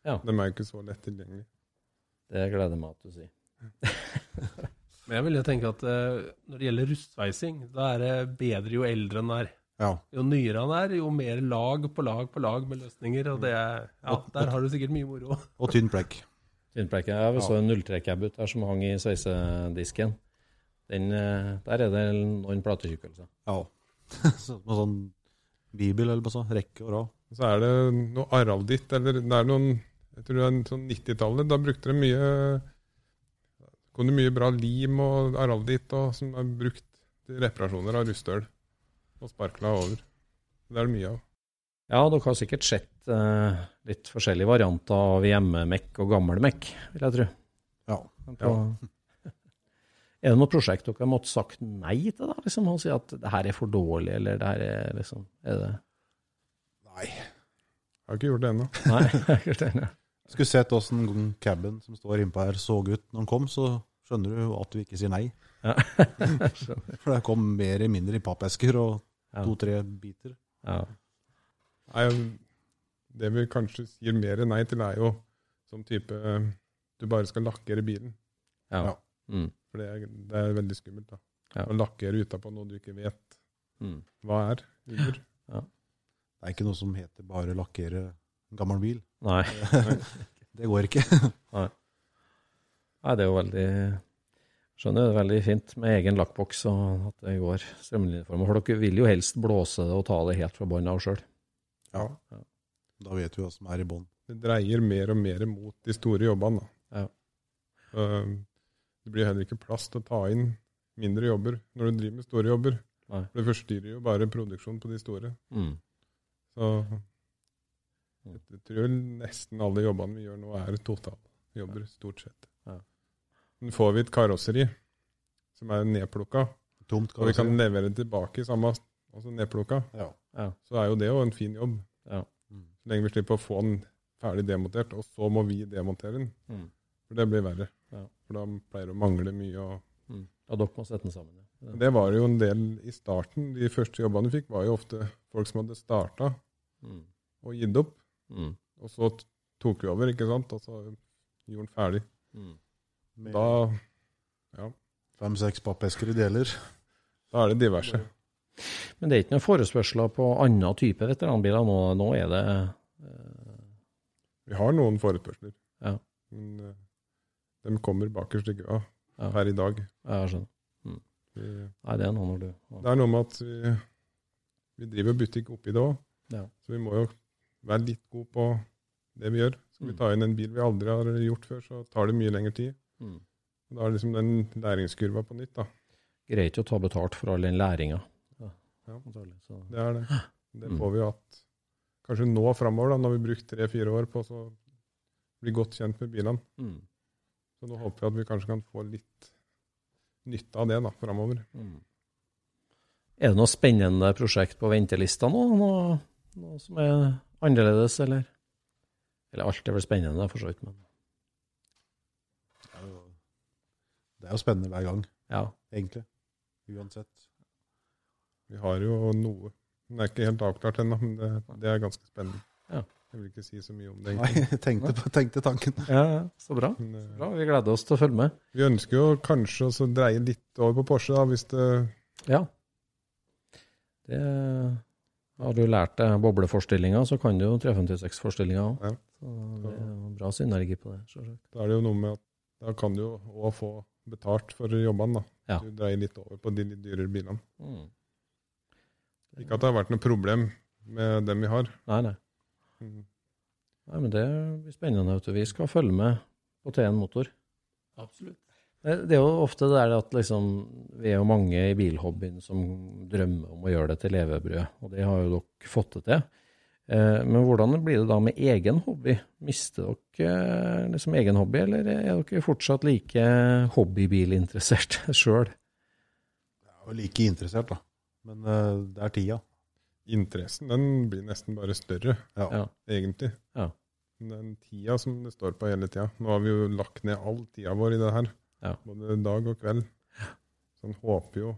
Ja.
De er jo ikke så lett tilgjengelige.
Det gleder meg at du sier.
Men jeg vil jo tenke at eh, når det gjelder rustsveising, da er det bedre jo eldre en er.
Ja.
Jo nyere han er, jo mer lag på lag på lag med løsninger. Og det er, ja, der har du sikkert mye moro.
Og tynn plekk.
Tynnplekke. Jeg så en 03-cab ut der som hang i sveisedisken. Den, eh, der er det noen platetykkelser.
Ja. Så, noe sånn bibel eller noe sånt. Rekke og rad.
Så er det noe aralditt, eller det er noen Jeg tror det er sånn 90-tallet. Da brukte de mye kom det mye bra lim og araldit og, som er brukt til reparasjoner av rustøl. Og sparkla over. Det er det mye av.
Ja, dere har sikkert sett eh, litt forskjellige varianter av hjemmemekk og gammel-mekk, vil jeg tro.
Ja.
På, Er det noe prosjekt dere har måttet sagt nei til, da? Liksom, og si at det her er for dårlig, eller det her er liksom Er det
Nei.
Jeg har ikke gjort det ennå.
Nei, jeg har ikke enig.
Skulle sett åssen caben som står innpå her, så ut når den kom, så skjønner du at du ikke sier nei.
Ja.
For det kom mer eller mindre i pappesker og to-tre biter.
Ja.
Nei, det vi kanskje sier mer nei til, er jo sånn type Du bare skal lakkere bilen.
Ja.
Ja.
Mm.
For det er, det er veldig skummelt. da.
Ja.
Å lakkere utapå noe du ikke vet
Mm.
hva er Ja.
Det er ikke noe som heter bare lakkere en gammel bil.
Nei.
Det går ikke.
Nei, det er jo veldig Skjønner, det er veldig fint med egen lakkboks og at det går strømlinjeforma. For dere vil jo helst blåse det og ta det helt fra bånn av sjøl.
Ja. Da vet vi hva som er i bånn.
Det dreier mer og mer mot de store jobbene. Da.
Ja.
Så, det blir heller ikke plass til å ta inn mindre jobber når du driver med store jobber.
Nei.
For det forstyrrer jo bare produksjonen på de store.
Mm.
Så jeg tror nesten alle jobbene vi gjør nå, er totaljobber, stort sett.
Ja.
Men får vi et karosseri som er nedplukka, og vi kan
levere
levere tilbake i samme altså nedplukka,
Ja.
Ja.
så er jo det jo en fin jobb.
Ja.
Så lenge vi slipper å få den ferdig demontert, og så må vi demontere den.
Mm.
For det blir verre.
Ja.
For da pleier det å mangle mye. Og
Mm. Og dere må sette den sammen. Ja.
det var jo en del i starten. De første jobbene vi fikk, var jo ofte folk som hadde starta
Mm.
og gitt opp.
Mm.
Og så tok vi over, ikke sant? Og så gjorde den ferdig.
Mm.
Da, ja,
fem-seks pappesker i deler.
da er det diverse.
Men det er ikke noen forespørsler på annen type veteranbiler nå? Nå er det uh...
Vi har noen forespørsler.
Ja.
Men uh, de kommer bakerst i køa
Ja.
her i dag.
Ja, jeg skjønner.
Vi,
Nei, det er noe når du
det er noe med at vi, vi driver butikk oppi det òg.
Ja.
Så vi må jo være litt gode på det vi gjør. Skal vi
Mm.
ta inn en bil vi aldri har gjort før, så tar det mye lengre tid.
mm.
Og Da er det liksom den læringskurva på nytt. da.
Greit å ta betalt for all den læringa. Ja.
Ja. Det er det. Det
Mm.
får vi at kanskje nå framover, da, når vi har brukt tre-fire år på å bli godt kjent med bilene.
Mm.
Så nå håper vi at vi kanskje kan få litt nytte av det da, framover.
Mm. Er det noe spennende prosjekt på ventelista nå? Noe, noe som er annerledes, eller? Eller alt er vel spennende, for så vidt, men
Det er jo, det spennende hver gang,
ja.
egentlig. Uansett.
Vi har jo noe. Den er ikke helt avklart ennå, men det, det er ganske spennende.
Ja.
Jeg vil ikke si så mye om det.
Nei,
egentlig.
jeg tenkte, på, tenkte tanken.
Ja, ja, så bra.
Men, eh,
bra. Vi gleder oss til å følge med.
vi ønsker jo kanskje å dreie litt over på Porsche, da, hvis det
Ja. Det har du lært deg bobleforstillinga, så kan du jo 356-forstillinga òg.
Ja.
Det er jo bra synergi på det. selvsagt.
Da er det jo noe med at da kan du jo òg få betalt for jobbene. da.
Ja.
Du dreier litt over på de litt dyrere bilene.
Mm.
Ikke at det har vært noe problem med dem vi har.
Nei, nei.
Mm.
Nei, men det blir spennende. Vet du. Vi skal følge med på T1 Motor.
Absolutt.
Det er jo ofte det der at liksom, vi er jo mange i bilhobbyen som drømmer om å gjøre det til levebrød, og det har jo dere fått det til. Eh, Men hvordan blir det da med egen hobby? Mister dere eh, liksom egen hobby, eller er dere fortsatt like hobbybilinteressert sjøl?
Like interessert, da. Men eh, det er tida.
Interessen den blir nesten bare større,
Ja.
Ja.
egentlig.
Ja.
Den tida som det står på hele tida. Nå har vi jo lagt ned all tida vår i det her.
Ja.
Både dag og kveld. Så en håper jo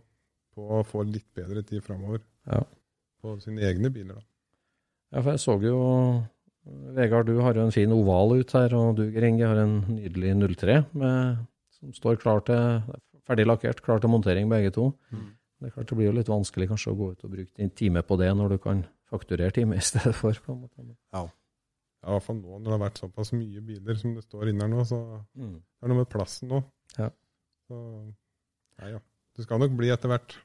på å få litt bedre tid framover
Ja.
på sine egne biler. da.
Ja, for jeg så jo Vegard, du har jo en fin oval ut her, og du, Inge, har en nydelig 03 med, som står klar til ferdig lakkert, klar til montering, begge to. Det er klart det blir jo litt vanskelig kanskje å gå ut og bruke en time på det, når du kan fakturere time i stedet for. på en måte.
Ja, I hvert fall nå når det har vært såpass mye biler som det står inne her nå, så
Mm.
det er noe med plassen nå.
Ja.
Så nei, ja. Det skal nok bli etter hvert.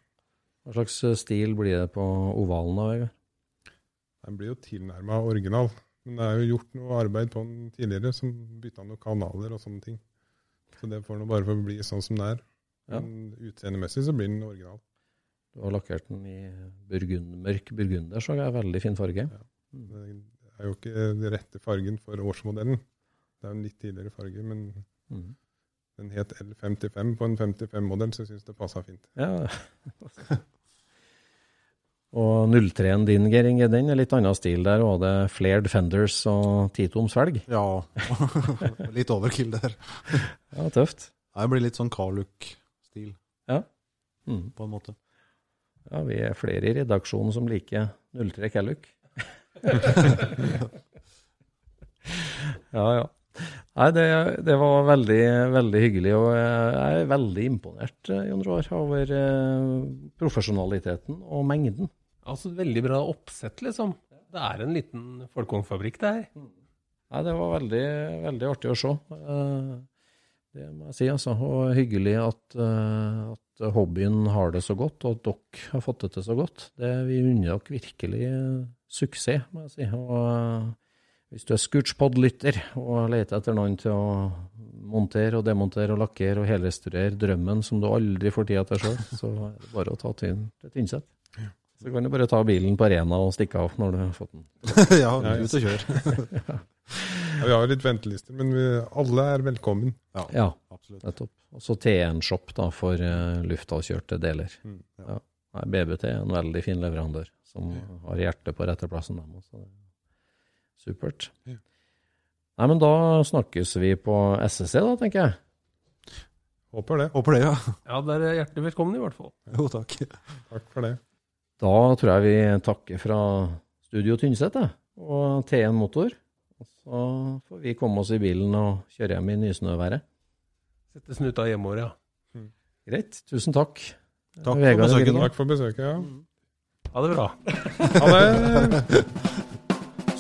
Hva slags eh, stil blir det på ovalen da, Vegard?
Den blir jo tilnærma original. Men det er jo gjort noe arbeid på den tidligere, som bytta noen kanaler og sånne ting. Så det får nå bare få bli sånn som det er.
Ja.
Men utseendemessig så blir den original.
Du har lakkert den i burgund, mørk burgunder, så det er veldig fin farge.
Det er jo ikke den rette fargen for årsmodellen. Det er jo en litt tidligere farge, men
Mm.
Den het L55 på en 55-modell, så jeg syns det passa fint.
Ja. og 03-en din, Geir Inge, den er litt annen stil. Der var det flared fenders og titoms velg.
Ja. litt overkill der.
Ja, tøft.
Det blir litt sånn Carluck-stil.
Ja. Mm.
på en måte.
Ja, vi er flere i redaksjonen som liker 03 Calluck. ja, ja. Nei, det, det var veldig, veldig hyggelig, og jeg er veldig imponert, eh, Jon Roar, over eh, profesjonaliteten og mengden.
Altså, veldig bra oppsett, liksom. Det er en liten folkevognfabrikk, det her.
Nei, det var veldig, veldig artig å se. Eh, Det må jeg si, altså. Og hyggelig at, at hobbyen har det så godt, og at dere har fått det til så godt. Det, vi unner dere virkelig suksess, må jeg si. Og Hvis du er Scootspod-lytter og leter etter noen til å montere og demontere og lakkere og helrestaurere drømmen som du aldri får tid til sjøl, så er det bare å ta til et Tynset. Så kan du bare ta bilen på arena og stikke av når du har fått den.
ja, ut og kjør.
Ja, vi har jo litt ventelister, men vi, alle er velkommen.
Ja,
Ja,
absolutt.
nettopp. Og så TN-shop da, for uh, luftavkjørte deler.
Mm, ja.
Ja. Nei, BBT er en veldig fin leverandør, som har hjertet på rette plassen. Dem, også. Supert.
Ja.
Nei, men da snakkes vi på SSC, da, tenker jeg.
Håper det.
Håper det, ja.
Ja, dere er hjertelig velkommen, i hvert fall.
Jo, takk.
Takk for det.
Da tror jeg vi takker fra Studio Tynset og og TN Motor. Og så får vi komme oss i bilen og kjøre hjem i nysnøværet.
Sette snuta hjemover, ja.
Greit. Tusen takk.
Takk for besøket,
Takk for besøket, ja.
Ha det bra.
Ha det.